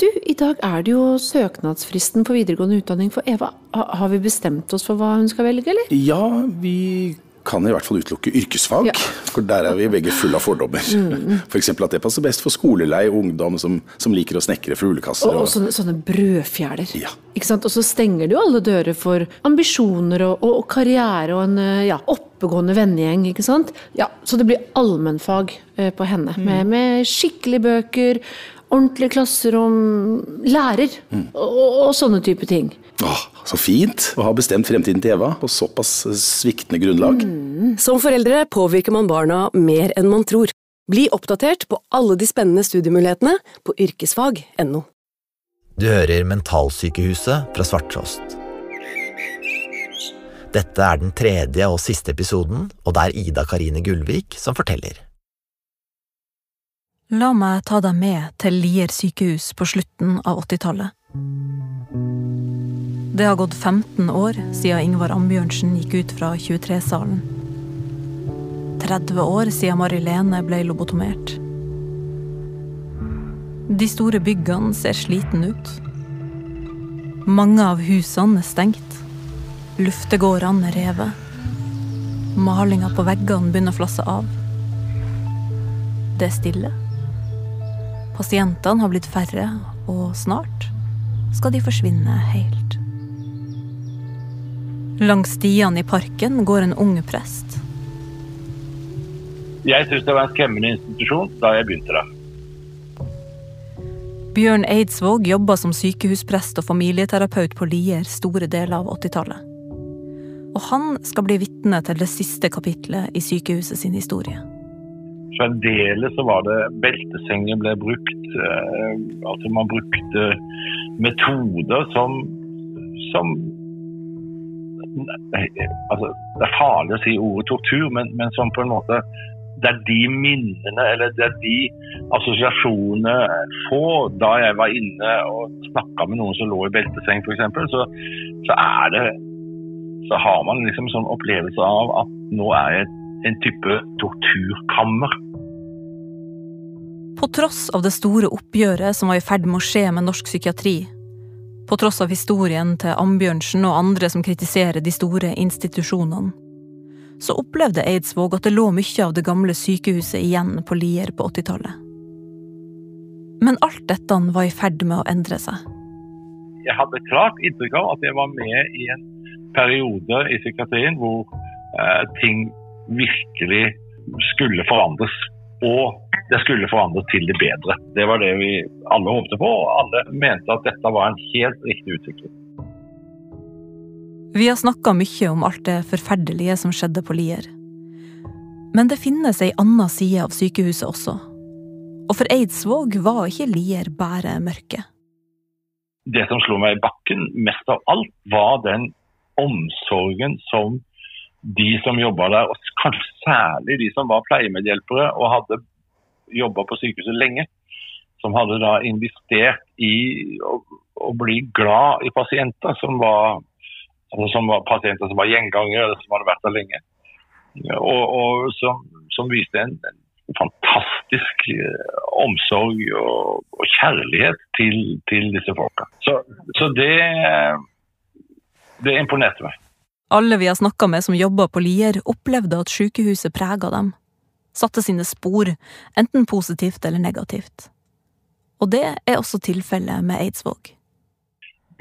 Du, i dag er det jo søknadsfristen på videregående utdanning for Eva. Har vi bestemt oss for hva hun skal velge, eller? Ja, vi kan i hvert fall utelukke yrkesfag, Ja. For der er vi begge fulle av fordommer. F.eks. at det passer best for skolelei ungdom som, som liker å snekre fuglekasser. Og, og sånne, sånne brødfjeler. Ja. Ikke sant? Og så stenger det jo alle dører for ambisjoner og, og, og karriere og en eh, ja, oppegående vennegjeng. ikke sant? Ja, Så det blir allmennfag eh, på henne. Med, med skikkelige bøker, ordentlige klasserom, lærer mm. og, og sånne type ting. Åh, så fint å ha bestemt fremtiden til Eva på såpass sviktende grunnlag. Som foreldre påvirker man barna mer enn man tror. Bli oppdatert på alle de spennende studiemulighetene på yrkesfag.no. Du hører Mentalsykehuset fra Svarttrost. Dette er den tredje og siste episoden, og det er Ida Karine Gullvik som forteller. La meg ta deg med til Lier sykehus på slutten av 80-tallet. Det har gått 15 år siden Ingvar Ambjørnsen gikk ut fra 23-salen. 30 år siden Marilene ble lobotomert. De store byggene ser sliten ut. Mange av husene er stengt. Luftegårdene er revet. Malinga på veggene begynner å flasse av. Det er stille. Pasientene har blitt færre, og snart skal de forsvinne helt. Langs stiene i parken går en ung prest. Jeg syns det var en skremmende institusjon da jeg begynte der. Bjørn Eidsvåg jobba som sykehusprest og familieterapeut på Lier store deler av 80-tallet. Og han skal bli vitne til det siste kapitlet i sykehuset sin historie. Fremdeles så var det beltesenger ble brukt. Eh, altså man brukte metoder som, som altså, Det er farlig å si ordet tortur, men, men som på en måte Det er de minnene eller det er de assosiasjonene får da jeg var inne og snakka med noen som lå i belteseng f.eks., så, så er det så har man liksom sånn opplevelse av at nå er jeg en type torturkammer. På tross av det store oppgjøret som var i ferd med å skje med norsk psykiatri, på tross av historien til Ambjørnsen og andre som kritiserer de store institusjonene, så opplevde Eidsvåg at det lå mye av det gamle sykehuset igjen på Lier på 80-tallet. Men alt dette var i ferd med å endre seg. Jeg hadde klart inntrykk av at jeg var med i en periode i psykiatrien hvor eh, ting virkelig skulle forandres. Og det skulle forandre til det bedre. Det var det vi alle håpte på, og alle mente at dette var en helt riktig utvikling. Vi har snakka mye om alt det forferdelige som skjedde på Lier. Men det finnes ei anna side av sykehuset også. Og for Eidsvåg var ikke Lier bare mørke. Det som slo meg i bakken mest av alt, var den omsorgen som de som jobba der, og kanskje særlig de som var pleiemedhjelpere og hadde jobba på sykehuset lenge, som hadde da investert i å, å bli glad i pasienter som var, altså som var pasienter som var gjengangere eller som hadde vært der lenge. Og, og som, som viste en, en fantastisk eh, omsorg og, og kjærlighet til, til disse folka. Så, så det, det imponerte meg. Alle vi har snakka med som jobba på Lier, opplevde at sykehuset prega dem. Satte sine spor, enten positivt eller negativt. Og det er også tilfellet med Eidsvåg.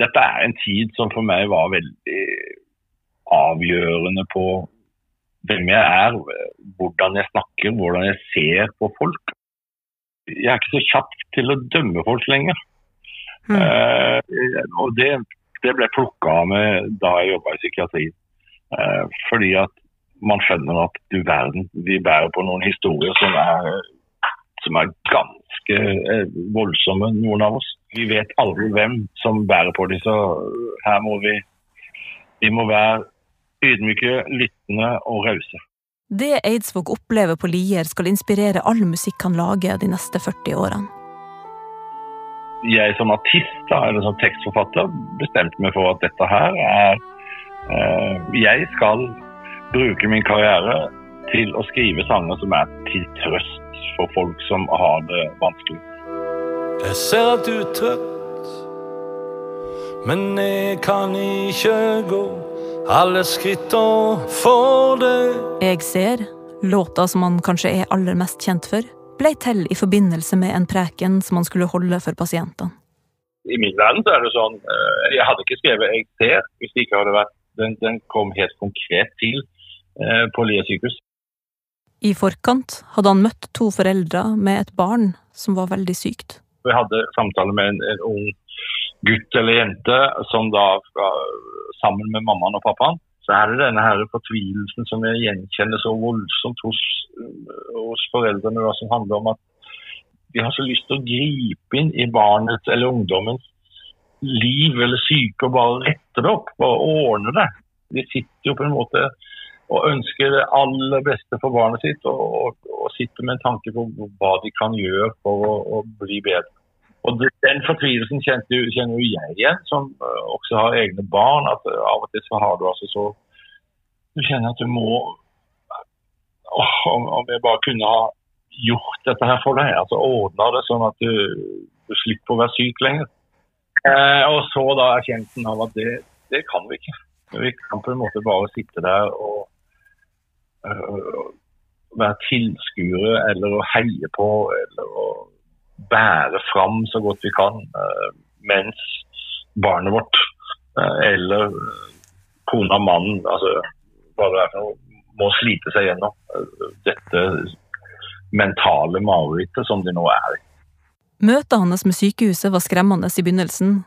Dette er en tid som for meg var veldig avgjørende på hvem jeg er, hvordan jeg snakker, hvordan jeg ser på folk. Jeg er ikke så kjapp til å dømme folk lenger. Mm. Eh, og det, det ble plukka av meg da jeg jobba i psykiatri. Eh, fordi at man skjønner at du verden, vi bærer på noen historier som er, som er ganske eh, voldsomme, noen av oss. Vi vet aldri hvem som bærer på dem, så her må vi, vi må være ydmyke, lyttende og rause. Det Eidsvåg opplever på Lier, skal inspirere all musikk han lager de neste 40 årene. Jeg som artist, da, eller som tekstforfatter, bestemte meg for at dette her er eh, Jeg skal bruke min karriere til å skrive sanger som er til trøst for folk som har det vanskelig. Jeg ser at du er trøtt, men jeg kan ikke gå alle skritta for deg. Jeg ser, låta som han kanskje er aller mest kjent for, ble til i forbindelse med en preken som han skulle holde for pasientene. I min verden så er det sånn eh, Jeg hadde ikke skrevet 'jeg ser' hvis det ikke hadde vært Den, den kom helt konkret til eh, på Lia sykehus. I forkant hadde han møtt to foreldre med et barn som var veldig sykt. Vi hadde samtale med en, en ung gutt eller jente som da sammen med mammaen og pappaen så er det denne her fortvilelsen som jeg gjenkjenner så voldsomt hos, hos foreldrene, da, som handler om at de har så lyst til å gripe inn i barnets eller ungdommens liv eller syke og bare rette det opp, bare ordne det. De sitter jo på en måte og ønsker det aller beste for barnet sitt og, og, og sitter med en tanke på hva de kan gjøre for å, å bli bedre. Og Den fortvilelsen kjenner jo jeg igjen, som uh, også har egne barn. at uh, Av og til så har du altså så Du kjenner at du må åh, om, jeg bare kunne ha gjort dette her for deg, altså ordna det sånn at du, du, slipper å være syk lenger. Eh, og så da erkjennelsen av at det, det, kan vi ikke. Vi kan på en måte bare sitte der og være tilskuere eller å heie på eller å bære fram så godt vi kan, eh, mens barnet vårt eh, eller kona, mannen, altså hva er må slite seg gjennom eh, dette mentale marerittet som de nå er i. Møtet hans med sykehuset var skremmende i begynnelsen,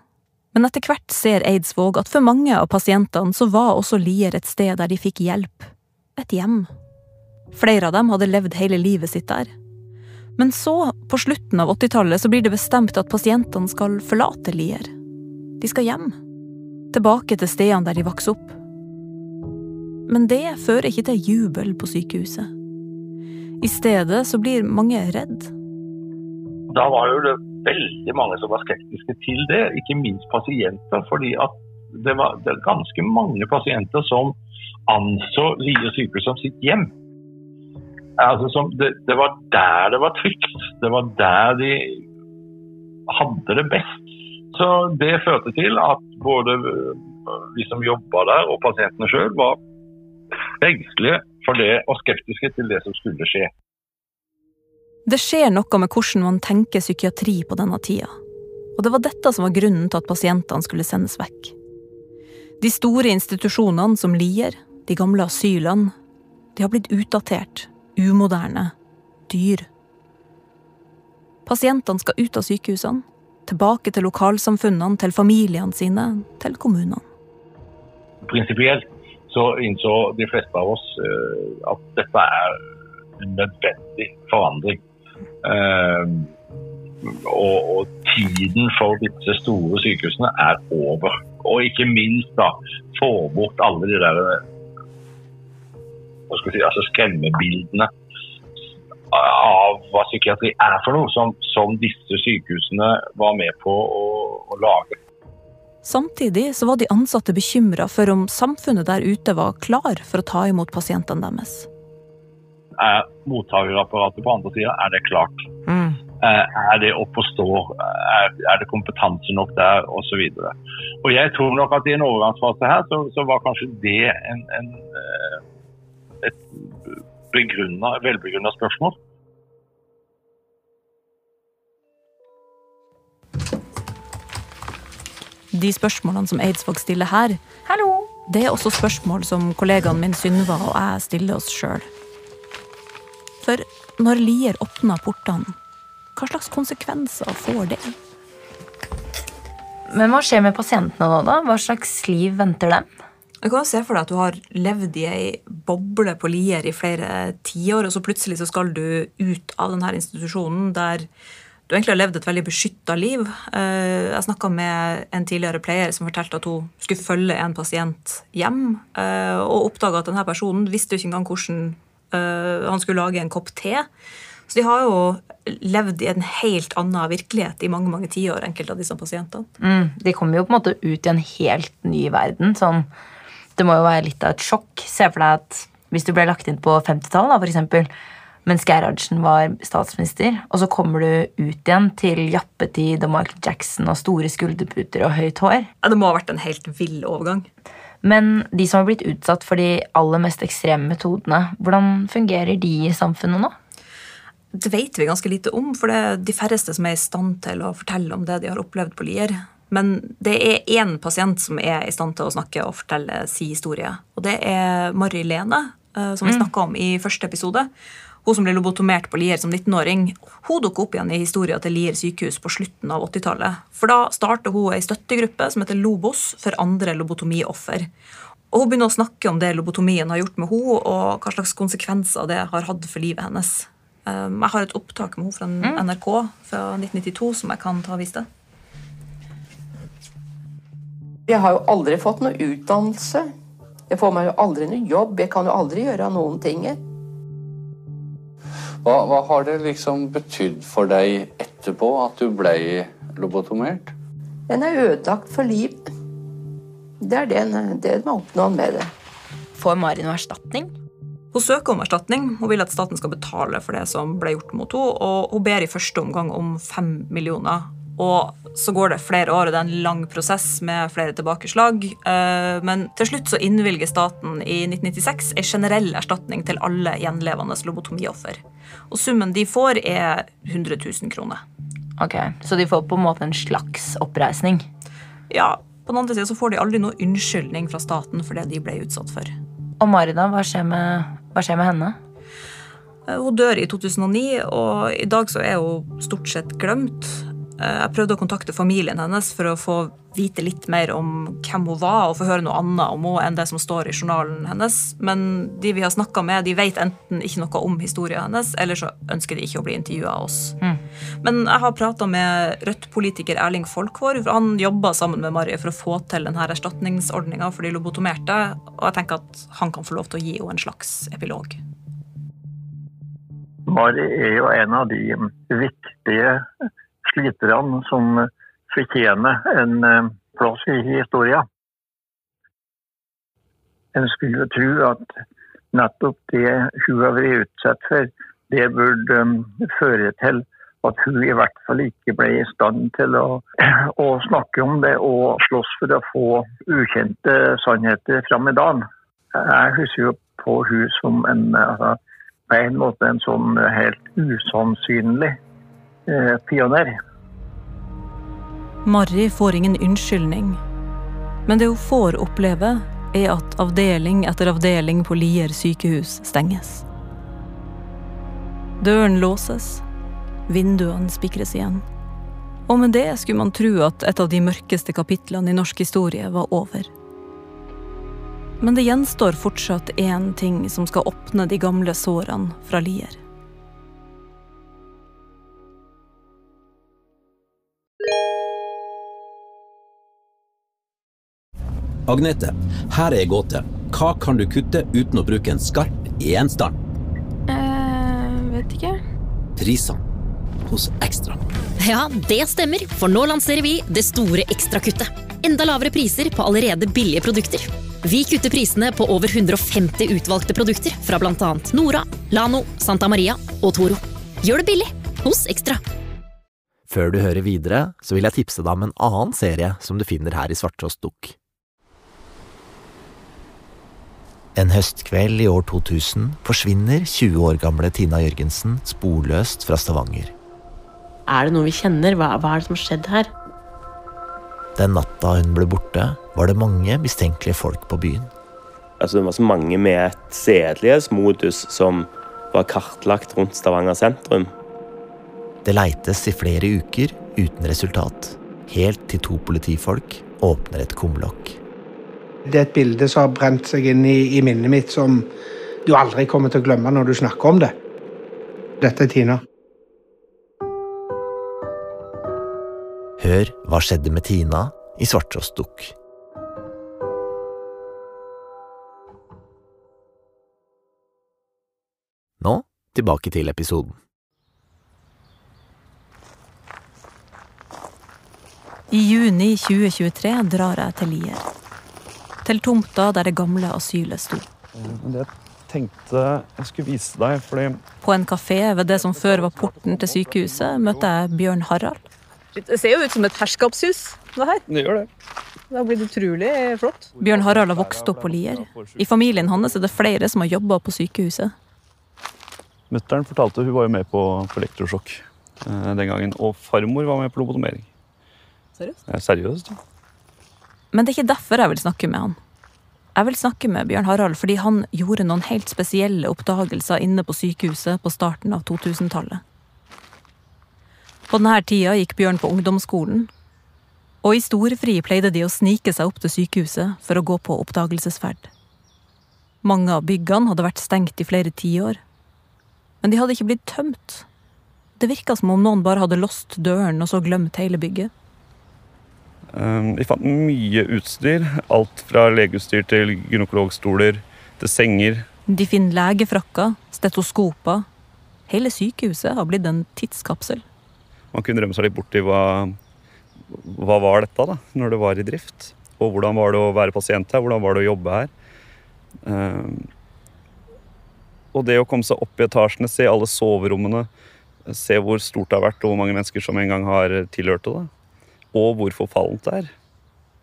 men etter hvert ser Eidsvåg at for mange av pasientene så var også Lier et sted der de fikk hjelp. Et hjem. Flere av dem hadde levd hele livet sitt der, men så, på slutten av 80-tallet, så blir det bestemt at pasientene skal forlate Lier. De skal hjem. Tilbake til stedene der de vokste opp. Men det fører ikke til jubel på sykehuset. I stedet så blir mange redd. Da var jo det veldig mange som var skeptiske til det, ikke minst pasienter. fordi at det var, det ganske mange pasienter som anså Lier sykehus som sitt hjem. Altså, som, det, det, var der det var trygt. Det var der de hadde det best. Så det førte til at både vi som jobba der og pasientene sjøl var engstelige for det og skeptiske til det som skulle skje. Det skjer noe med hvordan man tenker psykiatri på denne tida. Og det var dette som var grunnen til at pasientene skulle sendes vekk. De store institusjonene som Lier, de gamle asylene, de har blitt utdatert umoderne, dyr. Pasientene skal ut av sykehusene, tilbake til lokalsamfunnene, til familiene sine, til kommunene. Prinsipielt så innså de fleste av oss uh, at dette er en nødvendig forandring. Og, og, tiden for disse store sykehusene er over. Og ikke minst da få bort alle de der hva skal si, altså skremmebildene av hva psykiatri er for noe, som, som disse sykehusene var med på å, å lage. Samtidig så var de ansatte bekymra for om samfunnet der ute var klar for å ta imot pasientene deres. Er mottakerapparatet på andre sida, er det klart? Mm. Er det opp å stå? Er, er det kompetanse nok der? Og jeg tror nok at i en overgangsfase her, så, så var kanskje det en, en eh, et velbegrunna spørsmål. De spørsmålene som Eidsvåg stiller her, Hallo. det er også spørsmål som kollegaen min Synva og jeg stiller oss sjøl. For når Lier åpner portene, hva slags konsekvenser får det? Men hva skjer med pasientene nå, da? Hva slags liv venter dem? Jeg kan se for deg at du har levd i ei boble på Lier i flere tiår, og så plutselig så skal du ut av denne institusjonen der du egentlig har levd et veldig beskytta liv. Eh, jeg snakka med en tidligere pleier som fortalte at hun skulle følge en pasient hjem, eh, og oppdaga at denne personen visste jo ikke engang hvordan eh, han skulle lage en kopp te. Så de har jo levd i en helt annen virkelighet i mange mange tiår, enkelte av disse pasientene. Mm, de kommer jo på en måte ut i en helt ny verden. sånn det må jo være litt av et sjokk. Se for deg at hvis du ble lagt inn på 50-tallet, f.eks., mens Gerhardsen var statsminister, og så kommer du ut igjen til jappetid og Michael Jackson og store skulderputer og høyt hår. Ja, det må ha vært en helt vill overgang. Men de som har blitt utsatt for de aller mest ekstreme metodene, hvordan fungerer de i samfunnet nå? Det vet vi ganske lite om, for det er de færreste som er i stand til å fortelle om det de har opplevd på Lier. Men det er én pasient som er i stand til å snakke og fortelle sin historie. Og det er Mari Lene, eh, som vi mm. snakka om i første episode. Hun som ble lobotomert på Lier som 19-åring. Hun dukker opp igjen i historien til Lier sykehus på slutten av 80-tallet. For da starter hun ei støttegruppe som heter Lobos for andre lobotomioffer. Og Hun begynner å snakke om det lobotomien har gjort med henne, og hva slags konsekvenser det har hatt for livet hennes. Um, jeg har et opptak med henne fra mm. NRK fra 1992 som jeg kan ta og vise deg. Jeg har jo aldri fått noe utdannelse. Jeg får meg jo aldri noe jobb. Jeg kan jo aldri gjøre noen ting. Hva, hva har det liksom betydd for deg etterpå at du ble lobotomert? Den er ødelagt for liv. Det er det, det man oppnår med det. Får Mari noe erstatning? Hun søker om erstatning. Hun vil at staten skal betale for det som ble gjort mot henne. Og hun ber i første omgang om fem millioner. Og så går det flere år, og det er en lang prosess med flere tilbakeslag. Eh, men til slutt så innvilger staten i 1996 en generell erstatning til alle gjenlevende lobotomioffer. Og summen de får, er 100 000 kroner. Ok, Så de får på en måte en slags oppreisning? Ja. På den andre sida får de aldri noe unnskyldning fra staten for det de ble utsatt for. Og Marida, hva skjer med, hva skjer med henne? Eh, hun dør i 2009, og i dag så er hun stort sett glemt. Eh, jeg prøvde å kontakte familien hennes for å få vite litt mer om hvem hun var, og få høre noe annet om henne enn det som står i journalen hennes. Men de vi har snakka med, de vet enten ikke noe om historien hennes, eller så ønsker de ikke å bli intervjua av oss. Mm. Men jeg har prata med Rødt-politiker Erling Folkvår, for han jobba sammen med Marie for å få til denne erstatningsordninga for de lobotomerte, og jeg tenker at han kan få lov til å gi henne en slags epilog. Mari er jo en av de viktige sliterne som fortjener en eh, plass i historien. En skulle tro at nettopp det hun har vært utsatt for, det burde um, føre til at hun i hvert fall ikke ble i stand til å, å snakke om det og slåss for å få ukjente sannheter fram i dagen. Jeg husker jo på hun som en, altså, på en måte en sånn helt usannsynlig eh, pioner. Marry får ingen unnskyldning. Men det hun får oppleve, er at avdeling etter avdeling på Lier sykehus stenges. Døren låses, vinduene spikres igjen. Og med det skulle man tro at et av de mørkeste kapitlene i norsk historie var over. Men det gjenstår fortsatt én ting som skal åpne de gamle sårene fra Lier. Agnete, her er ei gåte. Hva kan du kutte uten å bruke en skarp gjenstand? eh, vet ikke. Prisene hos Ekstra. Ja, det stemmer, for nå lanserer vi det store ekstrakuttet. Enda lavere priser på allerede billige produkter. Vi kutter prisene på over 150 utvalgte produkter fra bl.a. Nora, Lano, Santa Maria og Toro. Gjør det billig hos Ekstra. Før du hører videre, så vil jeg tipse deg om en annen serie som du finner her i Svarttrost Dukk. En høstkveld i år 2000 forsvinner 20 år gamle Tina Jørgensen sporløst fra Stavanger. Er det noe vi kjenner? Hva, hva er det som har skjedd her? Den natta hun ble borte, var det mange mistenkelige folk på byen. Altså, det var så mange med et sedelighetsmodus som var kartlagt rundt Stavanger sentrum. Det leites i flere uker uten resultat, helt til to politifolk åpner et kumlokk. Det er et bilde som har brent seg inn i, i, minnet mitt, som du aldri kommer til å glemme når du snakker om det. Dette er Tina. Hør hva skjedde med Tina i Svarttrost Dukk. Nå tilbake til episoden. I juni 2023 drar jeg til Lier til tomta der det gamle asylet sto. tenkte jeg skulle vise deg, fordi På en kafé ved det som før var porten til sykehuset, møtte jeg Bjørn Harald. Det ser jo ut som et herskapshus, det her. Det gjør det. Det har blitt utrolig flott. Bjørn Harald har vokst opp på Lier. I familien hans er det flere som har jobba på sykehuset. Mutter'n fortalte hun var jo med på, på elektrosjokk eh, den gangen. Og farmor var med på lobotomering. Seriøst? Ja, seriøst, ja. Men det er ikke derfor jeg vil snakke med han. Jeg vil snakke med Bjørn Harald fordi han gjorde noen helt spesielle oppdagelser inne på sykehuset på starten av 2000-tallet. På denne tida gikk Bjørn på ungdomsskolen, og i storfri pleide de å snike seg opp til sykehuset for å gå på oppdagelsesferd. Mange av byggene hadde vært stengt i flere tiår, men de hadde ikke blitt tømt. Det virka som om noen bare hadde låst døren og så glemt hele bygget. Eh, Vi fant mye utstyr. Alt fra legeutstyr til gynekologstoler til senger. De finner legefrakker, stetoskoper. Hele sykehuset har blitt en tidskapsel. Man kunne drømme seg litt bort i hva, hva var dette da, når det var i drift. Og hvordan var det å være pasient her, hvordan var det å jobbe her. Eh, og det å komme seg opp i etasjene, se alle soverommene, se hvor stort det har vært og hvor mange mennesker som en gang har tilhørt det. Og hvor forfallent det er.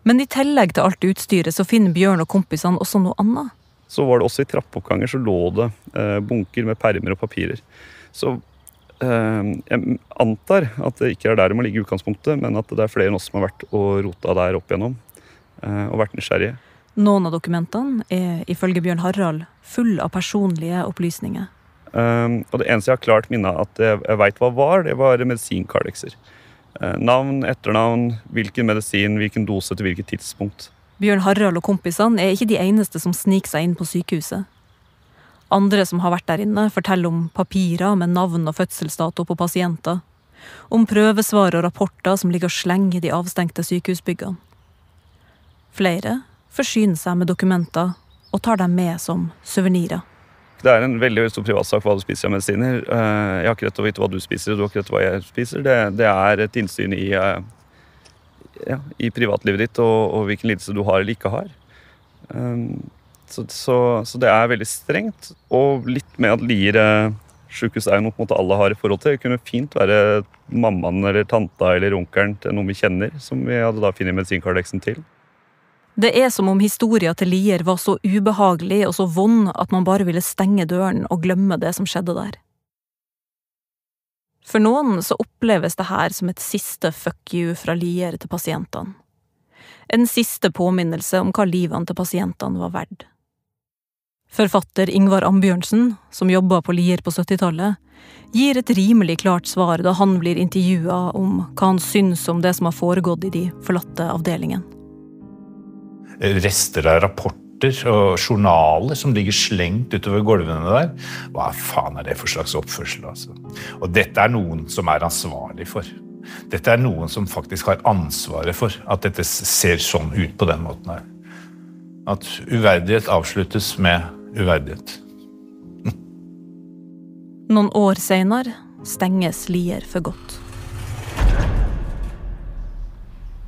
Men i tillegg til alt utstyret så finner Bjørn og kompisene også noe annet. Så var det også i trappeoppganger så lå det eh, bunker med permer og papirer. Så eh, jeg antar at det ikke er der det må ligge i utgangspunktet, men at det er flere enn oss som har vært og rota der opp igjennom. Eh, og vært nysgjerrige. Noen av dokumentene er ifølge Bjørn Harald full av personlige opplysninger. Um, og det eneste jeg har klart minne at jeg, jeg veit hva var, det var medisinkardekser. Uh, navn, etternavn, hvilken medisin, hvilken dose til hvilket tidspunkt. Bjørn Harald og kompisene er ikke de eneste som sniker seg inn på sykehuset. Andre som har vært der inne, forteller om papirer med navn og fødselsdato på pasienter. Om prøvesvar og rapporter som ligger og slenger de avstengte sykehusbyggene. Flere forsyner seg med dokumenter og tar dem med som suvenirer. Det er en veldig stor privatsak hva du spiser av medisiner. Uh, jeg har ikke rett til å vite hva du spiser, og du har ikke rett til hva jeg spiser. Det, det er et innsyn i, uh, ja, i privatlivet ditt og, og, hvilken lidelse du har eller ikke har. Um, så, så, så, det er veldig strengt. Og litt med at Lier uh, sjukehus er jo noe alle har i forhold til. Det kunne fint være mammaen eller tanta eller onkelen til noen vi kjenner, som vi hadde da funnet medisinkardeksen til. Det er som om historia til Lier var så ubehagelig og så vond at man bare ville stenge døren og glemme det som skjedde der. For noen så oppleves det her som et siste fuck you fra Lier til pasientene. En siste påminnelse om hva livene til pasientene var verdt. Forfatter Ingvar Ambjørnsen, som jobba på Lier på 70-tallet, gir et rimelig klart svar da han blir intervjua om hva han syns om det som har foregått i de forlatte avdelingene rester av rapporter og journaler som ligger slengt utover gulvene der. Hva faen er det for slags oppførsel? altså? Og dette er noen som er ansvarlig for. Dette er noen som faktisk har ansvaret for at dette ser sånn ut på den måten her. At uverdighet avsluttes med uverdighet. Noen år seinere stenges Lier for godt.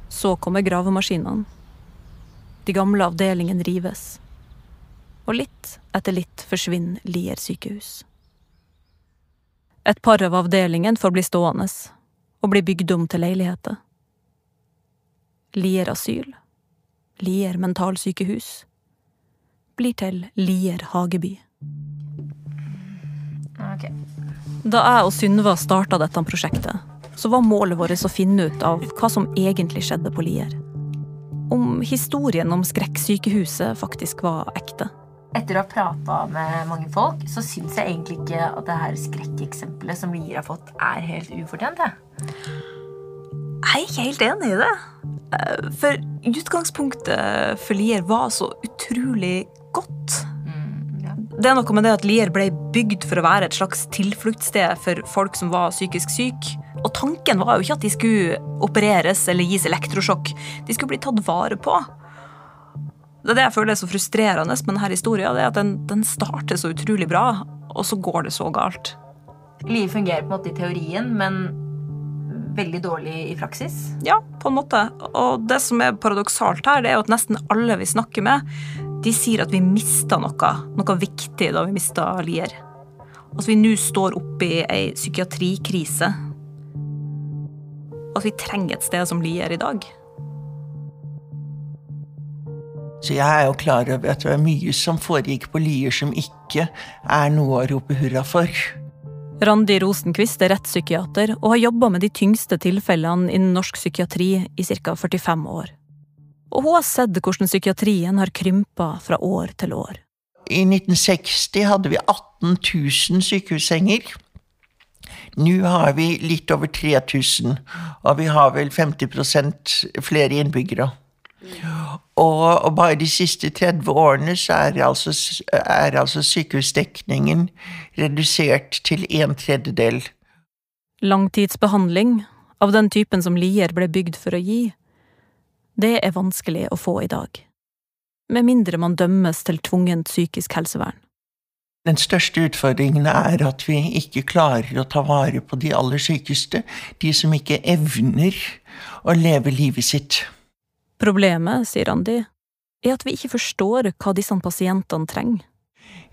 Så kommer gravemaskinene. De gamle avdelingene rives. Og litt etter litt forsvinner Lier sykehus. Et par av avdelingene får bli stående og bli bygd om til leiligheter. Lier asyl, Lier mentalsykehus, blir til Lier hageby. Okay. Da jeg og Synva starta dette prosjektet, så var målet vårt å finne ut av hva som egentlig skjedde på Lier om historien om skrekksykehuset faktisk var ekte. Etter å ha prata med mange folk, så syns jeg egentlig ikke at det her skrekkeksempelet som Lier har fått, er helt ufortjent. Jeg. er ikke helt enig i det. Eh, for utgangspunktet for Lier var så utrolig godt. Det er noe med det at Lier ble bygd for å være et slags tilfluktssted for folk som var psykisk syke. Og tanken var jo ikke at de skulle opereres eller gis elektrosjokk. De skulle bli tatt vare på. Det er det jeg føler er så frustrerende med denne historien. det er at den, den starter så utrolig bra, og så går det så galt. Lier fungerer på en måte i teorien, men veldig dårlig i praksis? Ja, på en måte. Og det som er paradoksalt her, det er jo at nesten alle vi snakker med, De sier at vi mista noe, noe viktig da vi mista Lier. At vi nå står oppe i ei psykiatrikrise. At vi trenger et sted som Lier i dag. Så jeg er jo klar over at det er mye som foregikk på Lier som ikke er noe å rope hurra for. Randi Rosenquist er rettspsykiater og har jobba med de tyngste tilfellene innen norsk psykiatri i ca. 45 år. Og hun har sett hvordan psykiatrien har krympa fra år til år. I 1960 hadde vi 18 000 sykehussenger. Nå har vi litt over 3000, og vi har vel 50 flere innbyggere. Og, bare de siste 30 årene så er altså, er altså sykehusdekningen redusert til en tredjedel. Langtidsbehandling, av den typen som Lier ble bygd for å gi, det er vanskelig å få i dag. Med mindre man dømmes til tvungent psykisk helsevern. Den største utfordringen er at vi ikke klarer å ta vare på de aller sykeste, de som ikke evner å leve livet sitt. Problemet, sier Randi, er at vi ikke forstår hva disse pasientene trenger.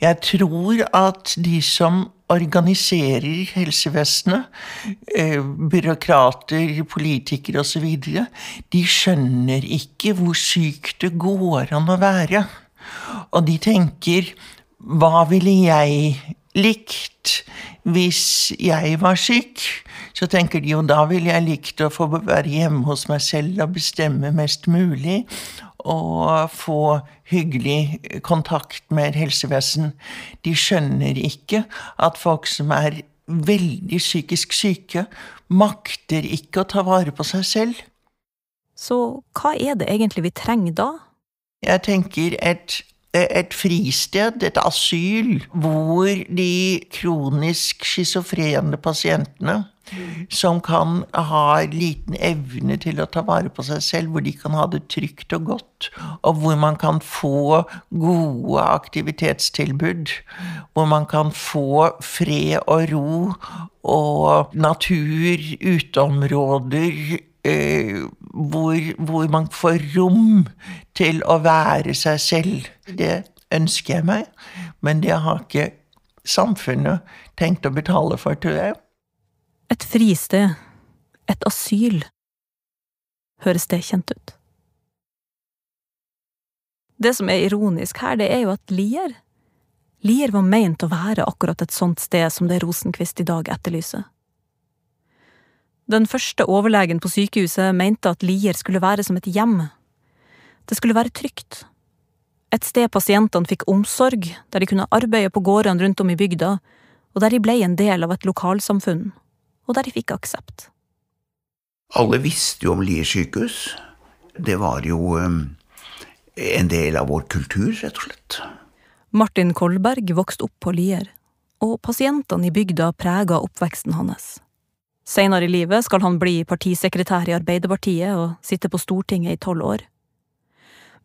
Jeg tror at de som organiserer helsevesenet, eh, byråkrater, politikere osv., de skjønner ikke hvor sykt det går an å være. Og de tenker hva ville jeg likt hvis jeg var syk? Så tenker de jo da ville jeg likt å få være hjemme hos meg selv og bestemme mest mulig. Og få hyggelig kontakt med helsevesen. De skjønner ikke at folk som er veldig psykisk syke, makter ikke å ta vare på seg selv. Så hva er det egentlig vi trenger da? Jeg tenker et et fristed, et asyl, hvor de kronisk schizofrene pasientene som kan ha liten evne til å ta vare på seg selv, hvor de kan ha det trygt og godt, og hvor man kan få gode aktivitetstilbud. Hvor man kan få fred og ro og natur, uteområder, eh, hvor, hvor man får rom til å være seg selv. Det ønsker jeg meg, men det har ikke samfunnet tenkt å betale for, tror jeg. Et fristed. Et asyl. Høres det kjent ut? Det som er ironisk her, det er jo at Lier Lier var meint å være akkurat et sånt sted som det Rosenquist i dag etterlyser. Den første overlegen på sykehuset mente at Lier skulle være som et hjem. Det skulle være trygt. Et sted pasientene fikk omsorg, der de kunne arbeide på gårdene rundt om i bygda, og der de ble en del av et lokalsamfunn og der de fikk aksept. Alle visste jo om Lier sykehus. Det var jo um, en del av vår kultur, rett og slett. Martin Kolberg vokste opp på Lier, og pasientene i bygda prega oppveksten hans. Senere i livet skal han bli partisekretær i Arbeiderpartiet og sitte på Stortinget i tolv år.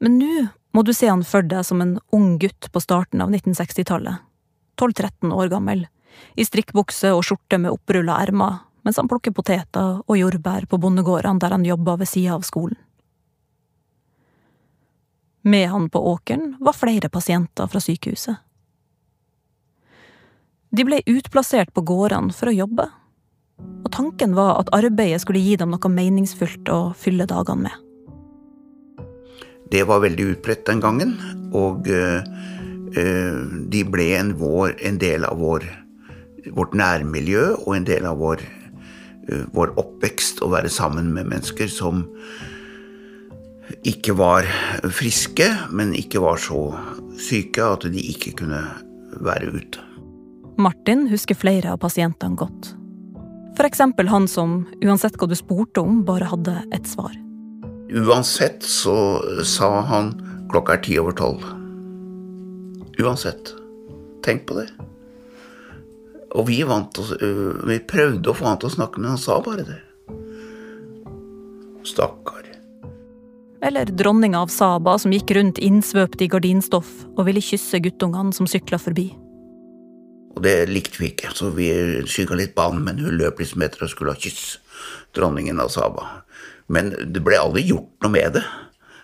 Men nå må du se han for deg som en ung gutt på starten av 1960-tallet, 12–13 år gammel, i strikkbukse og skjorte med opprulla ermer, mens han plukker poteter og jordbær på bondegårdene der han jobba ved sida av skolen. Med han på åkeren var flere pasienter fra sykehuset. De ble utplassert på gårdene for å jobbe, og tanken var at arbeidet skulle gi dem noe meningsfullt å fylle dagene med. Det var veldig utbredt den gangen, og uh, de ble en, vår, en del av vår vårt nærmiljø og en del av vår, eh, vår oppvekst å være sammen med mennesker som ikke var friske, men ikke var så syke at de ikke kunne være ute. Martin husker flere av pasientene godt. Eksempel han som, uansett hva du spurte om, bare hadde ett svar. Uansett så sa han klokka er ti over tolv. Uansett. Tenk på det. Og vi, oss, vi, prøvde å få han til å snakke, men han sa bare det. Stakkar. Eller dronninga av Saba som gikk rundt innsvøpt i gardinstoff og ville kysse guttungene som sykla forbi. Og det likte vi ikke, så vi skygga litt banen, men hun løp liksom etter og skulle ha kyss dronningen av Saba. Men det ble aldri gjort noe med det.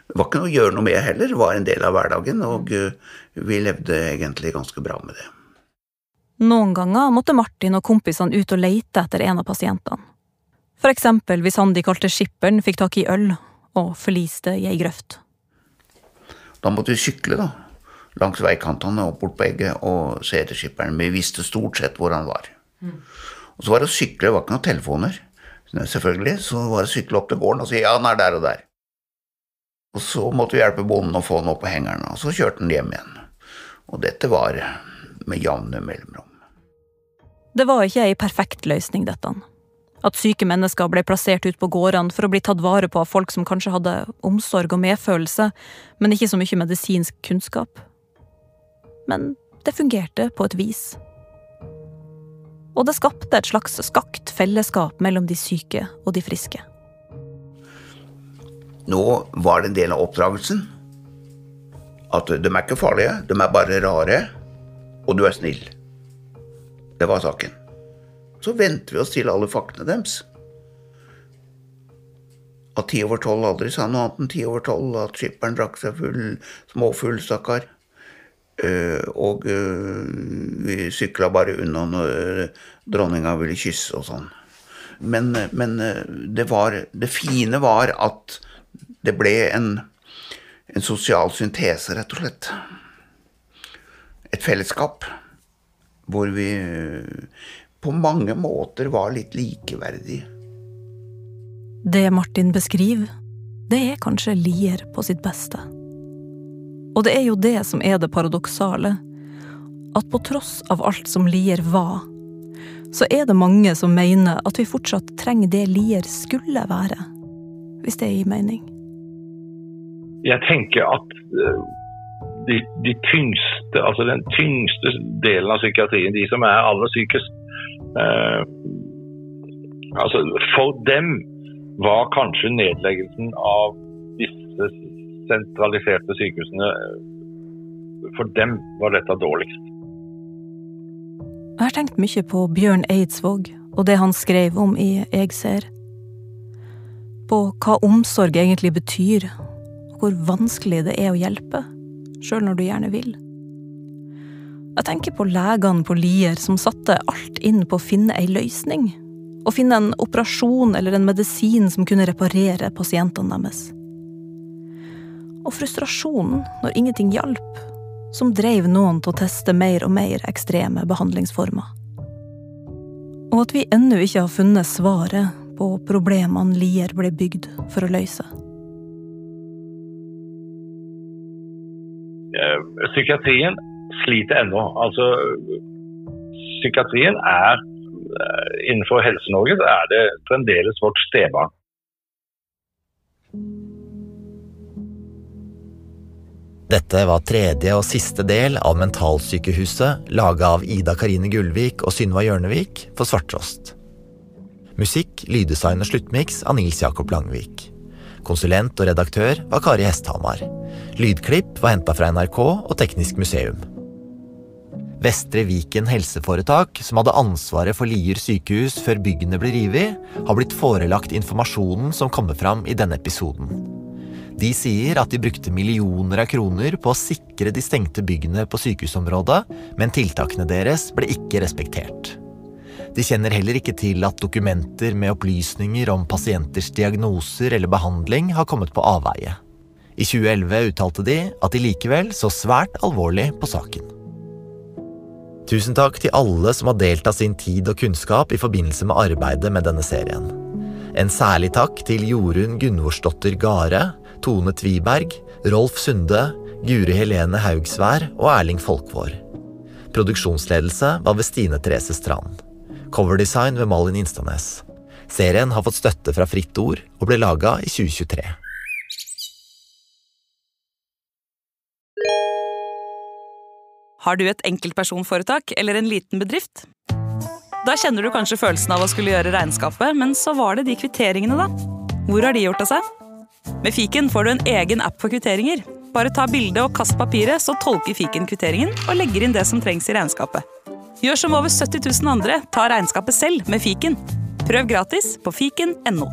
Det var ikke noe å gjøre noe med heller, det var en del av hverdagen, og eh, vi levde egentlig ganske bra med det. Noen ganger måtte Martin og kompisene ut og lete etter en av pasientene. For eksempel hvis han de kalte skipperen fikk tak i øl og forliste i ei grøft. Da måtte vi sykle, da. Langs veikantene og bort på egget og se etter skipperen. Vi visste stort sett hvor han var. Og så var det å sykle, det var ikke noen telefoner. Selvfølgelig. Så var det å sykle opp til gården og si ja, han er der og der. Og så måtte vi hjelpe bonden å få han opp på hengeren, og så kjørte han hjem igjen. Og dette var med jevne mellomrom. Det var ikke ei perfekt løsning, dette. At syke mennesker ble plassert ut på gårdene for å bli tatt vare på av folk som kanskje hadde omsorg og medfølelse, men ikke så mye medisinsk kunnskap. Men det fungerte på et vis. Og det skapte et slags skakt fellesskap mellom de syke og de friske. Nå var det en del av oppdragelsen at de er ikke farlige, de er bare rare, og du er snill. Det var saken. Så venter vi oss til alle faktene deres. At ti over tolv aldri sa noe annet enn ti over tolv, at skipperen drakk seg full, småfull, stakkar. Uh, og uh, vi sykla bare unna når uh, dronninga ville kysse og sånn. Men, men det, var, det fine var at det ble en, en sosial syntese, rett og slett. Et fellesskap hvor vi på mange måter var litt likeverdige. Det Martin beskriver, det er kanskje Lier på sitt beste. Og det er jo det som er det paradoksale. At på tross av alt som Lier var, så er det mange som mener at vi fortsatt trenger det Lier skulle være. Hvis det gir mening. Jeg tenker at eh, de, de tyngste, altså den tyngste delen av psykiatrien, de som er aller sykest eh, altså For dem var kanskje nedleggelsen av disse sentraliserte sykehusene For dem var dette dårligst. Jeg har tenkt mye på Bjørn Eidsvåg og det han skrev om i Jeg ser. På hva omsorg egentlig betyr, og hvor vanskelig det er å hjelpe, sjøl når du gjerne vil. Jeg tenker på legene på Lier som satte alt inn på å finne ei løsning. Å finne en operasjon eller en medisin som kunne reparere pasientene deres. Og frustrasjonen når ingenting hjalp, som dreiv noen til å teste mer og mer ekstreme behandlingsformer. Og at vi ennå ikke har funnet svaret på problemene Lier ble bygd for å løse. Psykiatrien sliter ennå. Altså, psykiatrien er Innenfor Helse-Norge er det fremdeles vårt stebarn. Dette var tredje og siste del av Mentalsykehuset, laga av Ida Karine Gullvik og Synva Hjørnevik for Svarttrost. Musikk, lyddesign og sluttmiks av Nils Jakob Langvik. Konsulent og redaktør var Kari Hesthamar. Lydklipp var henta fra NRK og Teknisk museum. Vestre Viken helseforetak, som hadde ansvaret for Lier sykehus før byggene ble revet, har blitt forelagt informasjonen som kommer fram i denne episoden. De sier at de brukte millioner av kroner på å sikre de stengte byggene på sykehusområdet, men tiltakene deres ble ikke respektert. De kjenner heller ikke til at dokumenter med opplysninger om pasienters diagnoser eller behandling har kommet på avveie. I 2011 uttalte de at de likevel så svært alvorlig på saken. Tusen takk til alle som har delt av sin tid og kunnskap i forbindelse med arbeidet med denne serien. En særlig takk til Jorunn Gunvorsdottir Gare, Tone Tviberg, Rolf Sunde, Guri Helene Haugsvær og Erling Folkvår. Produksjonsledelse var ved Stine Therese Strand. Coverdesign ved Malin Instanes. Serien har fått støtte fra Fritt Ord og ble laga i 2023. Har du et enkeltpersonforetak eller en liten bedrift? Da kjenner du kanskje følelsen av å skulle gjøre regnskapet, men så var det de kvitteringene, da. Hvor har de gjort av seg? Med fiken får du en egen app for kvitteringer. Bare ta bilde og kast papiret, så tolker fiken kvitteringen og legger inn det som trengs i regnskapet. Gjør som over 70 000 andre, ta regnskapet selv med fiken. Prøv gratis på fiken.no.